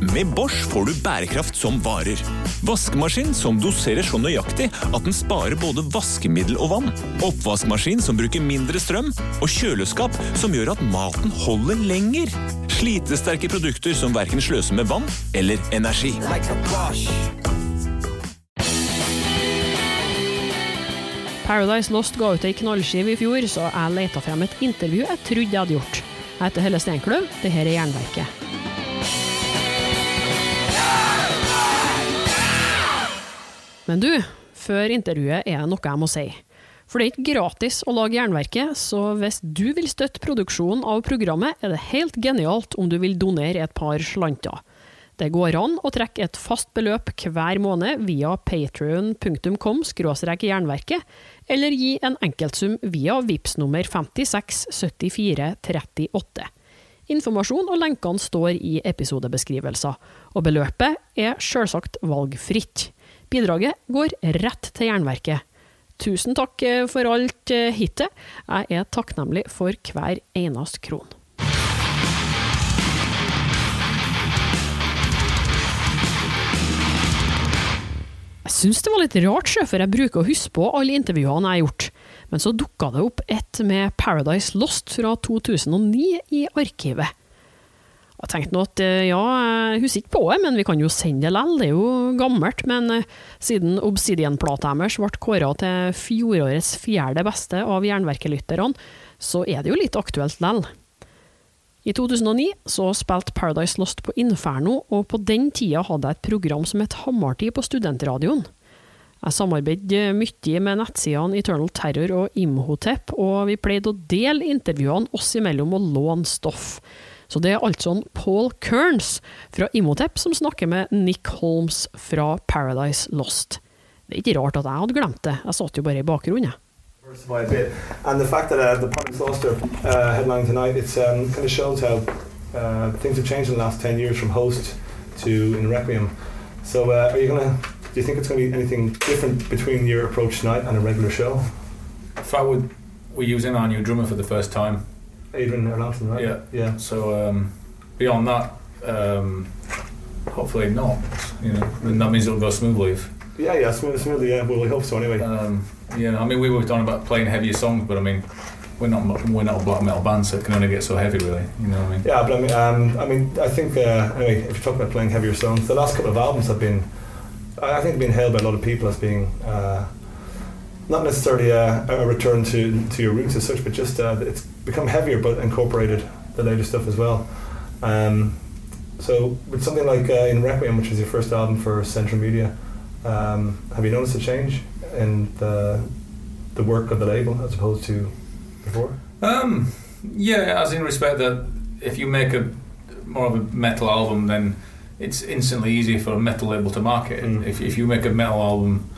Med Bosch får du bærekraft som varer. Vaskemaskin som doserer så nøyaktig at den sparer både vaskemiddel og vann. Oppvaskmaskin som bruker mindre strøm. Og kjøleskap som gjør at maten holder lenger. Slitesterke produkter som verken sløser med vann eller energi. Paradise Lost ga ut ei knallskive i fjor, så jeg leita frem et intervju jeg trodde jeg hadde gjort. Jeg heter Helle Steinkløv, det her er Jernverket. Men du, før intervjuet er det noe jeg må si. For det er ikke gratis å lage Jernverket, så hvis du vil støtte produksjonen av programmet, er det helt genialt om du vil donere et par slanter. Det går an å trekke et fast beløp hver måned via patrion.com jernverket, eller gi en enkeltsum via VIPS nummer 567438. Informasjon og lenkene står i episodebeskrivelser, og beløpet er selvsagt valgfritt. Bidraget går rett til Jernverket. Tusen takk for alt eh, hittil. Jeg er takknemlig for hver eneste kron. Jeg syns det var litt rart, sjø, for jeg bruker å huske på alle intervjuene jeg har gjort. Men så dukka det opp et med Paradise Lost fra 2009 i arkivet. Jeg tenkte nå at eh, ja, jeg husker ikke på det, men vi kan jo sende det likevel. Det er jo gammelt. Men eh, siden Obsidian-plata deres ble kåra til fjorårets fjerde beste av jernverkelytterne, så er det jo litt aktuelt likevel. I 2009 så spilte Paradise Lost på Inferno, og på den tida hadde jeg et program som het Hammartid på studentradioen. Jeg samarbeidet mye med nettsidene Eternal Terror og Imhotep, og vi pleide å dele intervjuene oss imellom og låne stoff. Så det er altså Paul Kearns fra Imhotep som snakker med Nick Holmes fra Paradise Lost. Det er ikke rart at jeg hadde glemt det, jeg satt jo bare i bakgrunnen. And the fact that uh, the Paradise Lost are uh, headlining tonight, it's um, kind of shows how uh, things have changed in the last 10 years from host to in Requiem. So uh, are you going to, do you think it's going to be anything different between your approach tonight and a regular show? If I would, we're using our new drummer for the first time. Adrian Erlandsson, right? Yeah. Yeah. So um, beyond that, um, hopefully not. You know, and that means it'll go smoothly. If, Yeah, yeah, smooth, smoothly, yeah. Well, we hope so anyway. um, yeah, I mean, we were talking about playing heavier songs, but I mean, we're not we're not a black metal band, so it can only get so heavy, really. You know what I mean? Yeah, but I mean, um, I mean, I think uh, anyway, if you talk about playing heavier songs, the last couple of albums have been, I I think, been hailed by a lot of people as being uh, not necessarily a, a return to to your roots as such, but just uh, it's become heavier, but incorporated the later stuff as well. Um, so with something like uh, in Requiem, which is your first album for Century Media, um, have you noticed a change in the the work of the label as opposed to before? Um, yeah, as in respect that if you make a more of a metal album, then it's instantly easier for a metal label to market. Mm. If, if you make a metal album,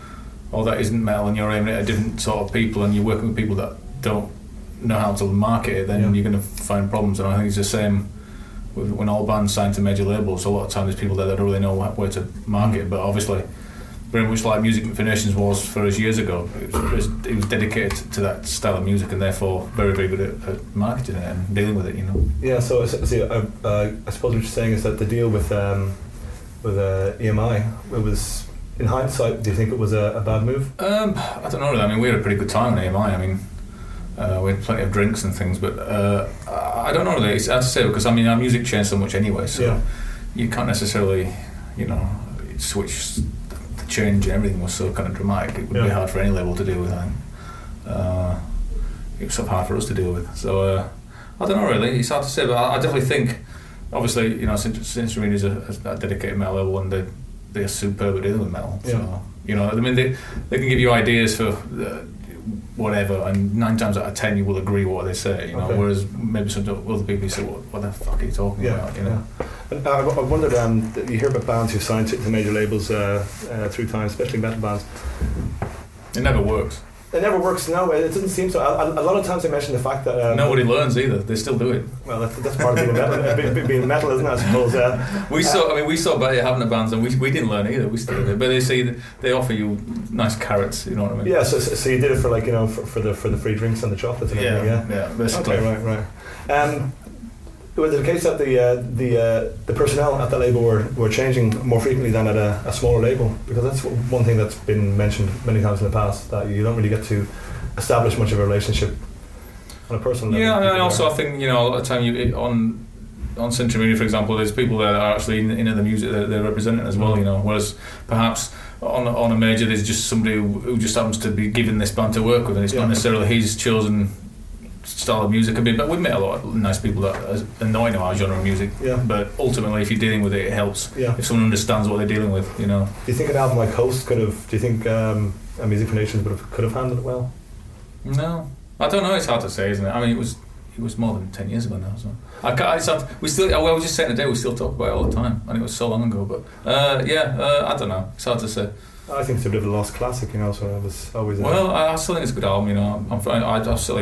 or that isn't metal, and you're aiming at a different sort of people, and you're working with people that don't know how to market it, then Yeah. you're going to find problems. And I think it's the same with when all bands sign to major labels. A lot of times, there's people there that don't really know where to market. But obviously, very much like Music for Nations was for us years ago, it was, it was, dedicated to that style of music, and therefore very, very good at, at marketing it and dealing with it. You know. Yeah, so, uh, uh, I suppose what you're saying is that the deal with um, with uh, EMI, it was in hindsight. Do you think it was a, a bad move? Um, I don't know. I mean, we had a pretty good time on EMI. I mean, uh, we had plenty of drinks and things, but uh, I don't know. Really. It's hard to say because I mean, our music changed so much anyway, so Yeah. you can't necessarily, you know, switch. The change and everything was so kind of dramatic. It would be hard for any label to deal with. I think. Uh, it was of hard for us to deal with. So uh, I don't know. Really, it's hard to say, but I, I definitely think. Obviously, you know, since since Serena is a, a dedicated metal label and they they're superb at dealing with metal. Yeah. So you know, I mean, they they can give you ideas for uh, whatever, and nine times out of ten you will agree what they say. You know, Okay. whereas maybe some other people you say, what, what the fuck are you talking Yeah, about? You know. And uh, I I wondered, um, you hear about bands who signed to, to major labels uh, uh, through time, especially metal bands. It never works. It never works. No, it doesn't seem so. A, a lot of times they mention the fact that um, Nobody learns either. They still do it. Well, that's, that's part of being metal, being, being metal, isn't it? I suppose. Uh, We saw. I mean, we saw better having the bands, and we, we didn't learn either. We still did it. But they say they offer you nice carrots. You know what I mean? yeah. So, so so you did it for like you know for, for the for the free drinks and the chocolates and Yeah. everything. Yeah. Yeah. basically. Okay. Right. Right. Um, was it the case that the uh, the uh, the personnel at the label were, were changing more frequently than at a, a smaller label? Because that's one thing that's been mentioned many times in the past that you don't really get to establish much of a relationship on a personal level. Yeah, and also. I think you know a lot of time you on on Century Media, for example, there's people that are actually in, into the music that they're representing as well. You know, whereas perhaps on on a major there's just somebody who, who just happens to be given this band to work with, and it's Yeah. not necessarily his chosen style of music. I mean, but we've met a lot of nice people that are annoying our genre of music. Yeah. But ultimately, if you're dealing with it, it helps. Yeah. If someone understands what they're dealing with, you know. Do you think an album like Host could have? Do you think um, a Music for Nations would have could have handled it well? No, I don't know. It's hard to say, isn't it? I mean, it was it was more than ten years ago now. So I, hard, we still. Well, I was just saying today we still talk about it all the time, and it was so long ago. But uh, yeah, uh, I don't know. It's hard to say. I think it's a bit of a lost classic, you know. So I was always. Well, I, I still think it's a good album. You know, I'm, I, I still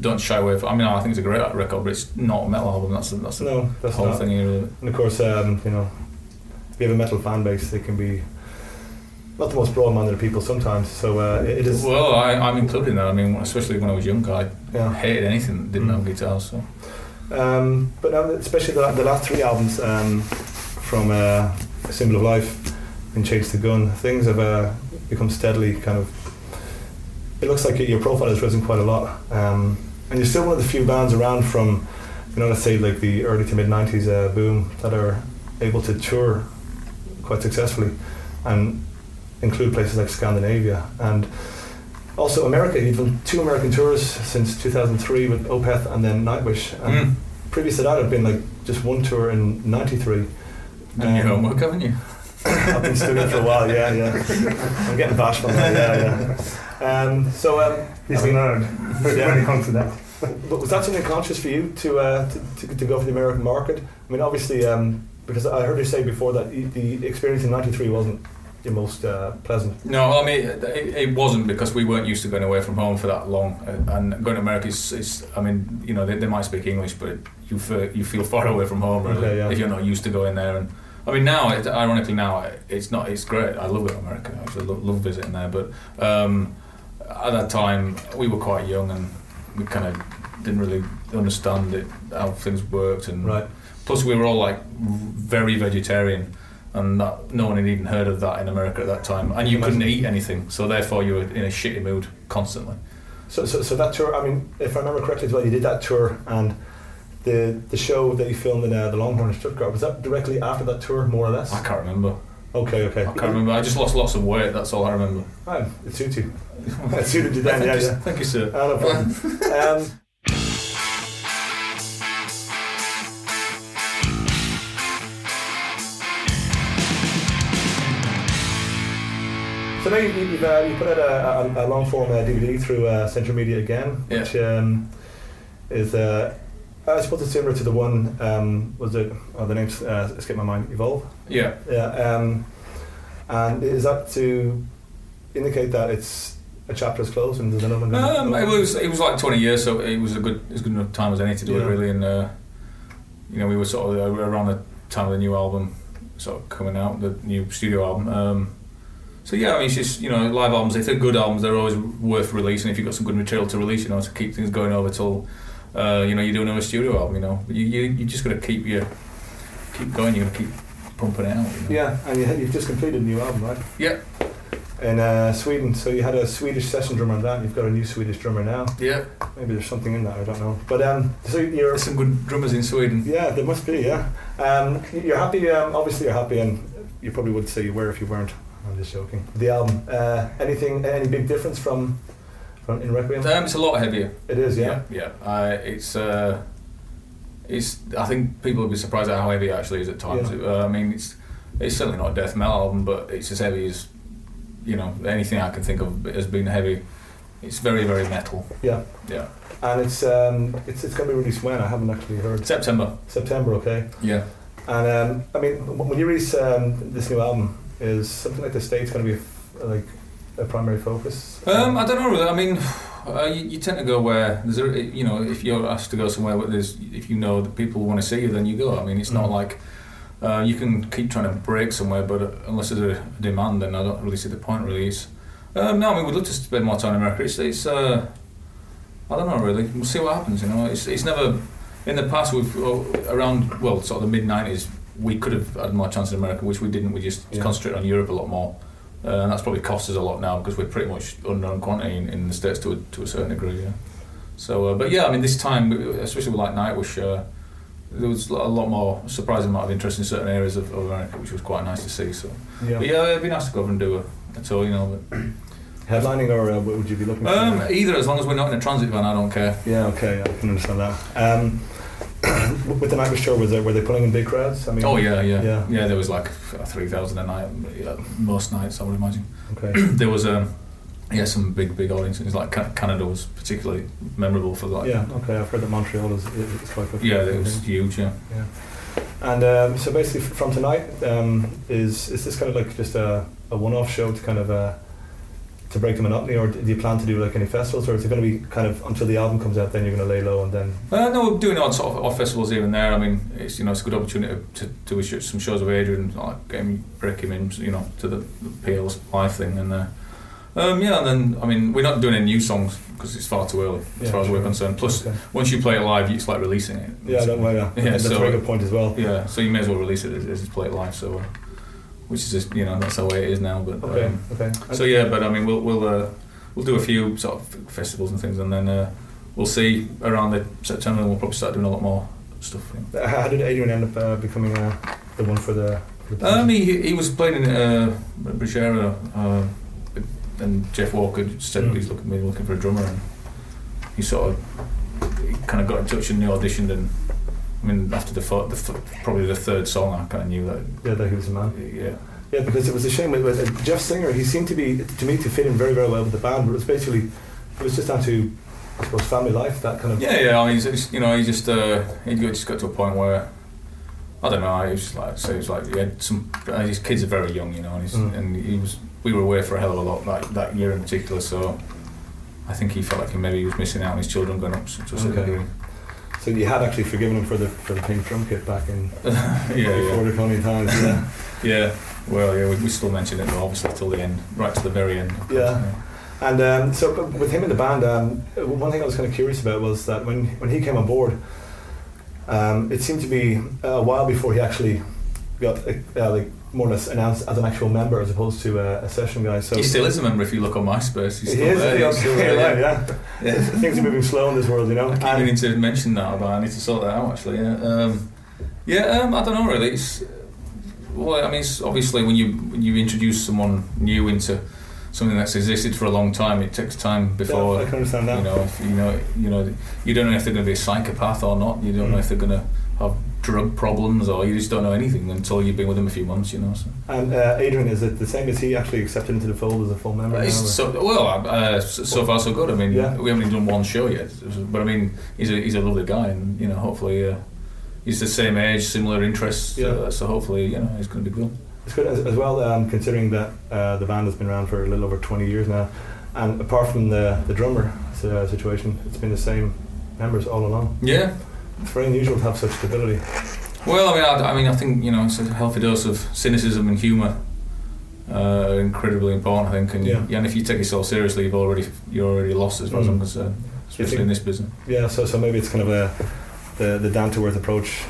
don't shy away from. I mean, I think it's a great record, but it's not a metal album. That's the, that's the no, that's whole not. thing here. Really. And of course, um, you know, if you have a metal fan base, they can be not the most broad-minded of people sometimes. So uh, it, is. Well, I, I'm included in that. I mean, especially when I was younger, I Yeah. hated anything that didn't Mm. have guitars. So. Um, but now, especially the, the last three albums um, from uh, Symbol of Life and Chase the Gun, things have uh, become steadily kind of. It looks like your profile has risen quite a lot, um, and you're still one of the few bands around from, you know, let's say like the early to mid '90s uh, boom that are able to tour quite successfully, and include places like Scandinavia and also America. You've done two American tours since 2003 with Opeth and then Nightwish. And Mm. previous to that, I've been like just one tour in '93. Done your Um, homework, haven't you? I've been studying for a while. Yeah, yeah. I'm getting bashed from that. Yeah, yeah. Um, so, um, He's I a mean, nerd. When Yeah. it comes to that. but was that something conscious for you to, uh, to, to to go for the American market? I mean, obviously, um, because I heard you say before that the experience in '93 wasn't your most uh, pleasant. No, I mean it, it wasn't because we weren't used to going away from home for that long, uh, and going to America is, is I mean, you know, they, they might speak English, but you feel, you feel far away from home really Okay, yeah. if you're not used to going there. And I mean, now, it, ironically, now it's not, it's great. I love going to America. I actually love, love visiting there, but um, at that time we were quite young and we kind of didn't really understand it, how things worked, and Right. plus we were all like very vegetarian and that, no one had even heard of that in America at that time and you couldn't eat anything so therefore you were in a shitty mood constantly So, so, so that tour. I mean, if I remember correctly as well, you did that tour and. The, the show that you filmed in uh, the Longhorn in Stuttgart was that directly after that tour, more or less. I can't remember Okay, okay. I can't remember I just lost lots of weight that's all I remember Ah, it suits you. it suited you then, thank, yeah, you, yeah. thank you sir Ah, no problem. um, so now you've, you've, uh, you put out a, a, a long form uh, DVD through uh, Century Media again, Yeah. which um, is, uh, I suppose it's similar to the one, um, was it, oh, the name's uh, escaped my mind, Evolve? yeah Yeah, um, and is that to indicate that it's a chapter is closed and there's another one? um, it was it was like 20 years so it was a good as good enough time as any to do Yeah. it really and uh, you know we were sort of uh, around the time of the new album sort of coming out the new studio album um, so yeah, I mean, it's just you know, live albums. If they're good albums, they're always worth releasing. If you've got some good material to release, you know, to keep things going over till uh, you know you're do another studio album. You know, you you, you just got to keep your keep going. You got to keep pumping it out. You know? Yeah, and you, you've just completed a new album, right? Yeah. In uh, Sweden, so you had a Swedish session drummer on that. You've got a new Swedish drummer now. Yeah. Maybe there's something in that. I don't know. But um, so you're There's some good drummers in Sweden. yeah, there must be. Yeah, um, you're happy. Um, obviously, you're happy, and you probably would say you were if you weren't. I'm just joking. The album. Uh, anything? Any big difference from from in Requiem? Um, it's a lot heavier. it is. Yeah. Yeah. yeah. Uh, it's. Uh, it's. I think people would be surprised at how heavy it actually is at times. Yeah. Uh, I mean, it's. It's certainly not a death metal album, but it's as heavy as, you know, anything I can think of as being heavy. It's very, very metal. Yeah. Yeah. And it's um, it's it's going to be released when? I haven't actually heard. September. September. Okay. Yeah. And um, I mean, when you release um, this new album, is something like the states going to be like a primary focus? Um, I don't know. I mean, uh, you, you tend to go where there's a, you know, if you're asked to go somewhere where there's, if you know that people want to see you, then you go. I mean, it's not Mm. like uh, you can keep trying to break somewhere, but unless there's a demand, then I don't really see the point. Really, it's, um, no, I mean, we'd love to spend more time in America. It's, it's uh, I don't know really. We'll see what happens. You know, it's, it's never. in the past, we've uh, around well, sort of the mid '90s, we could have had more chance in America, which we didn't. We just Yeah. concentrated on Europe a lot more, uh, and that's probably cost us a lot now because we're pretty much under on quantity in, in the states to a, to a certain degree. Yeah. So, uh, but yeah, I mean, this time, especially with like Nightwish, uh, there was a lot more surprising amount of interest in certain areas of, of America, which was quite nice to see. So, Yeah. but yeah, it'd be nice to go over and do a, a tour, you know. But, Headlining or uh, what would you be looking for? um, either, as long as we're not in a transit van, I don't care. yeah, okay, I can understand that. Um, with the tour, was there, were they pulling in big crowds? I mean, Oh yeah, yeah, Yeah. yeah. there was like three thousand a night, most nights I would imagine. Okay. there was um, yeah, some big big audiences. Like Canada was particularly memorable for that. Yeah, okay. I've heard that Montreal is, is quite good. yeah, it was huge. Yeah. Yeah. And um, so basically, from tonight, um, is is this kind of like just a, a one-off show to kind of uh, to break the monotony, or do you plan to do like any festivals, or is it going to be kind of until the album comes out, then you're going to lay low and then? Uh, no, we're doing odd sort of odd festivals here and there. I mean, it's you know it's a good opportunity to do a sh- some shows with Adrian, like get him, break him in, you know, to the, the PL's live thing, and uh, um, yeah, and then I mean we're not doing any new songs because it's far too early as Yeah, far as we're concerned. Plus, Okay. once you play it live, it's like releasing it. Yeah, I don't, well, yeah, Yeah, that's so- a very good point as well. Yeah, so you may as well release it as, as play it live. So, uh, which is just you know that's the way it is now. But Okay, um, okay. so yeah, but I mean we'll we'll uh, we'll do a few sort of festivals and things, and then uh, we'll see around the September. and We'll probably start doing a lot more stuff. How did Adrian end up uh, becoming uh, the one for the? For the Um, he, he was playing in uh, Brujeria, uh, and Jeff Walker said Mm. he's looking looking for a drummer, and he sort of he kind of got in touch and he auditioned, and I mean after the, the probably the third song, I kind of knew that yeah, that he was a man. yeah. Yeah, because it was a shame with, uh, Jeff Singer. He seemed to be to me to fit in very very well with the band, but it was basically it was just down to I suppose family life that kind of. Yeah, yeah. I mean, you know, he just uh, he got- just got to a point where I don't know. He was just like so. He was like he had some. Uh, his kids are very young, you know, and, he's, Mm. and he was. We were away for a hell of a lot that that year in particular. So I think he felt like he maybe he was missing out on his children going up to a certain Okay. degree. So you had actually forgiven him for the for the pink drum kit back in yeah, before yeah, Draconian Times. Yeah. yeah. Well, yeah, we, we still mention it, obviously till the end, right to the very end. course, Yeah. And um, so with him in the band, um, one thing I was kind of curious about was that when when he came on board, um, it seemed to be a while before he actually got uh, like more or less announced as an actual member as opposed to uh, a session guy. So He still is a member if you look on MySpace. He's He still is, there. he's still there, yeah. yeah. Yeah. Things are moving slow in this world, you know. I And- meaning to mention that, but I need to sort that out actually. Yeah, um, yeah. Um, I don't know really. It's, well, I mean, it's obviously when you when you introduce someone new into something that's existed for a long time, it takes time before yeah, I can understand that. you know. If you know, you know, you don't know if they're going to be a psychopath or not. You don't know Mm. if they're going to have drug problems or you just don't know anything until you've been with him a few months. You know. So. And uh, Adrian, is it the same as he actually accepted into the fold as a full member? now, so, well, uh, so so far so good. I mean, Yeah. we haven't even done one show yet, but I mean, he's a he's a lovely guy, and you know, hopefully, uh, he's the same age, similar interests. Yeah. Uh, so hopefully, you know, he's going to be good. It's good as, as well, um, considering that uh, the band has been around for a little over 20 years now. And apart from the, the drummer uh, situation, it's been the same members all along. Yeah. It's very unusual to have such stability. Well, I mean, I, I mean, I think you know, it's a healthy dose of cynicism and humour. Uh, are incredibly important, I think, and, Yeah. you, and if you take yourself seriously, you've already you're already lost as far as Mm. I'm concerned, especially think- in this business. Yeah, so so maybe it's kind of a the, the down to earth approach.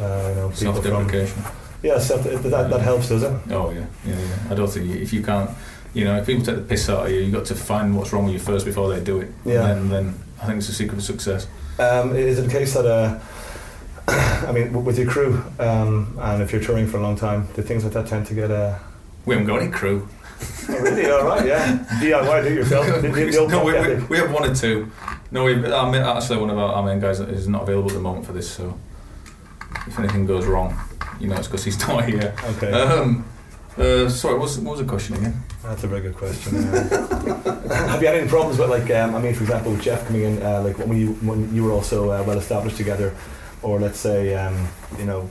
Uh, you know, people from Self-deprecation. yeah, self, that, that helps, does it? Oh yeah, yeah, yeah. I don't think if you can't, you know, if people take the piss out of you, you have got to find what's wrong with you first before they do it. Yeah. And then, then I think it's the secret of success. Um, is it a case that, uh, I mean, with your crew, um, and if you're touring for a long time, do things like that tend to get uh, We haven't got any crew. oh, really? All right, yeah. DIY, do it yourself. The, the, the no, we, we, we have one or two. No, we, actually one of our, our main guys is not available at the moment for this. So if anything goes wrong, you know, it's because he's not here. Okay. Um, uh, sorry, what was, what was the question again? That's a very good question. Uh, have you had any problems with, like, um, I mean, for example, with Jeff coming in, uh, like when you when you were also uh, well established together, or let's say, um, you know,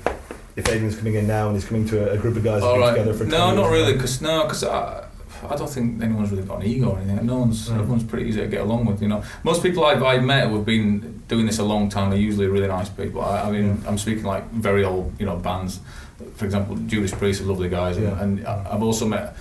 if Adrian's coming in now and he's coming to a, a group of guys right. together for 20 No, not really. Because no, because I, I don't think anyone's really got an ego or anything. No one's. Mm. Everyone's pretty easy to get along with. You know, most people I've, I've met who've been doing this a long time They're usually really nice people. I, I mean, I'm speaking like very old, you know, bands. For example, Judas Priest are lovely guys, and, Yeah. and I- I've also met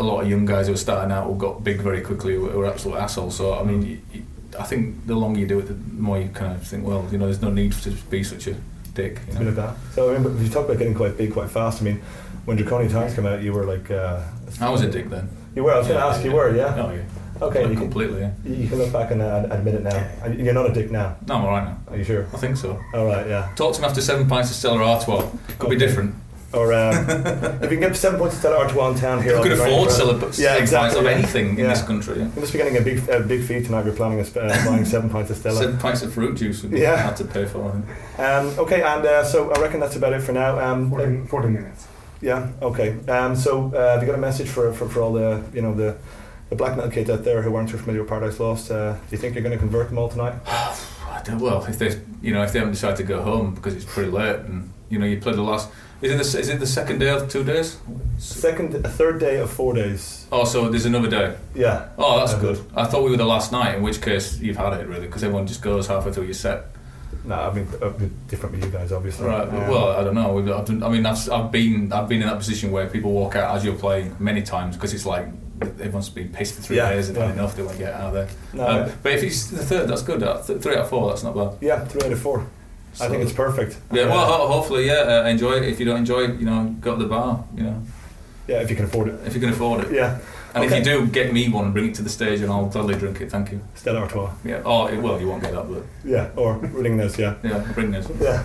a lot of young guys who are starting out who got big very quickly who were absolute assholes. So I mean, you, I think the longer you do it, the more you kind of think, well, you know, there's no need to be such a dick. You Something know? like that. So I mean, but you talk about getting quite big quite fast. I mean, when Draconian Times came out, you were like. Uh, I was a dick then. You were. I was going to Yeah, ask. You yeah. were, yeah. Oh yeah. Okay. Like, You can, completely. Yeah. you can look back and uh, admit it now. And you're not a dick now. No, I'm alright now. Are you sure? I think so. All right. Yeah. Talk to me after seven pints of Stella Artois. Could Okay. be different. Or um, if you can get seven points to Stella Artois in town here, You I'll could afford impressed. Yeah, seven exactly, of yeah. anything in this country. Yeah. You must be getting a big, a big fee tonight. We're planning on sp- uh, buying seven pints of Stella. Seven pints of fruit juice would Yeah. have to pay for. I. Um, okay, and uh, so I reckon that's about it for now. Um, 14, 14 minutes. Yeah. Okay. Um, so uh, have you got a message for, for, for all the you know the the black metal kids out there who aren't too familiar with Paradise Lost? Uh, do you think you're going to convert them all tonight? I don't, well, if they, you know, if they haven't decided to go home because it's pretty late, and you know, you played the last. Is it the, is it the second day of two days? Second, a third day of four days. Oh, so there's another day. Yeah. Oh, that's Uh, good. I thought we were the last night, in which case you've had it really, because everyone just goes halfway through your set. No, I mean different with you guys, obviously. Right. Um, well, I don't know. I've done- I mean, I've, I've been I've been in that position where people walk out as you're playing many times because it's like everyone's been pissed for three Yeah, days and yeah. enough. They want to get out of there. No, Um, but if it's the third, that's good. Uh, Three out of four, that's not bad. yeah, three out of four. I think it's perfect. Yeah, well, Uh, ho- hopefully, yeah. Uh, enjoy it. If you don't enjoy it, you know, go to the bar. You know, yeah, if you can afford it. if you can afford it. Yeah. And Okay. if you do, get me one and bring it to the stage, and I'll totally drink it. Thank you. Stella Artois. Yeah. Oh, it, well, you won't get that, but Yeah, or Ringnes. Yeah. yeah, bring this. Yeah.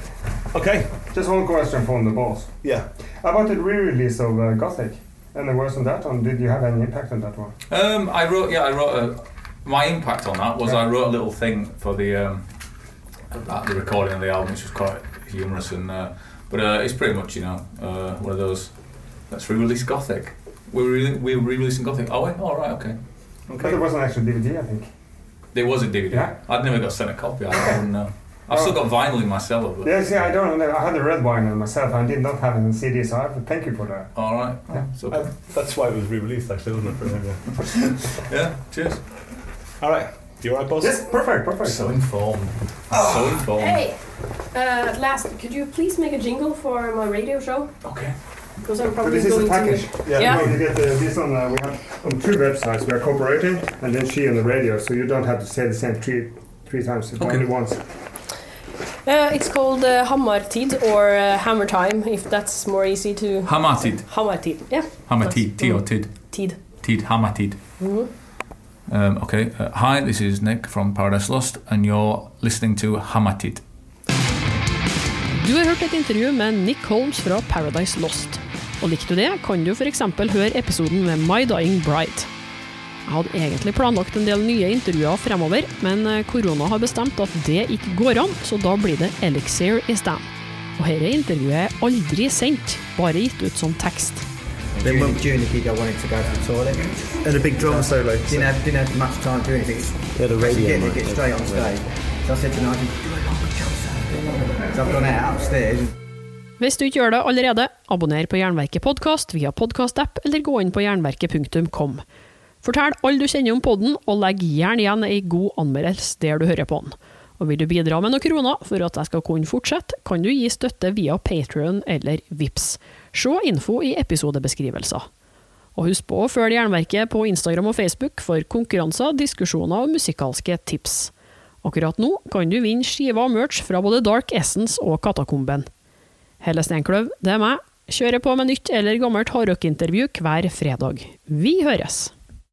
Okay. Just one question from the boss. Yeah. About the re-release of uh, Gothic. Any words on that, and did you have any impact on that one? Um, I wrote. Yeah, I wrote. A, my impact on that was I wrote a little thing for the um, at the recording of the album, which was quite humorous and. Uh, but uh, it's pretty much, you know, uh, one of those. Let's re-release Gothic. We're re- we're re-releasing Gothic. Oh, wait, all right, okay. But Okay. there was an actual DVD, I think. There was a DVD. Yeah. I'd never got sent a copy. I don't know. I've still got vinyl in my cellar, but Yeah, see, I don't know. I had the red wine on myself. I did not have it on CD, so I have to thank you for that. all right. Yeah. It's okay. Uh, that's why it was re-released, actually, wasn't it? For him, yeah. yeah. Cheers. All right. You all right, boss? Yes, perfect, perfect. So informed. So informed. Hey, uh, at last, could you please make a jingle for my radio show? Okay. Because I'm So probably this is a going package. to. Yeah. Yeah. Well, you get uh, this on. Uh, we have on two websites. We are cooperating, and then she on the radio, so you don't have to say the same three three times. It's Okay. only once. Uh, it's called uh, Hammartid or uh, Hammer Time, if that's more easy to. Hamatid. Hammartid, yeah. Hamatid. T or tid. Tid. Tid. Hamatid. Mhm. Um, okay. Uh, hi, this is Nick from Paradise Lost, and you're listening to Hamatid. Du har hørt et intervju med Nick Holmes fra Paradise Lost. Og likte du det, kan du f.eks. høre episoden med My Dying Bride. Jeg hadde egentlig planlagt en del nye intervjuer fremover, men eh, korona har bestemt at det ikke går an, så da blir det Elixir i stedet. Og dette intervjuet er aldri sendt, bare gitt ut som tekst. Then during, during the gig, I wanted to go to the toilet. And a big drum solo. Didn't have, didn't have much time to do anything. Yeah, the radio. get, get straight on stage. So I said to Nigel, do a longer jump solo. So I've gone out upstairs. Hvis du ikke gjør det allerede, abonner på Jernverket podkast via podkastapp, eller gå inn på jernverket.kom. Fortell alle du kjenner om podden, og legg gjerne igjen ei god anmeldelse der du hører på den. Og vil du bidra med noen kroner for at jeg skal kunne fortsette, kan du gi støtte via Patrion eller Vips. Se info i episodebeskrivelser. Og husk på å følge Jernverket på Instagram og Facebook for konkurranser, diskusjoner og musikalske tips. Akkurat nå kan du vinne skiver og merch fra både Dark Essence og Katakomben. Helle Steinkløv, det er meg. Kjører på med nytt eller gammelt hardrockintervju hver fredag. Vi høres!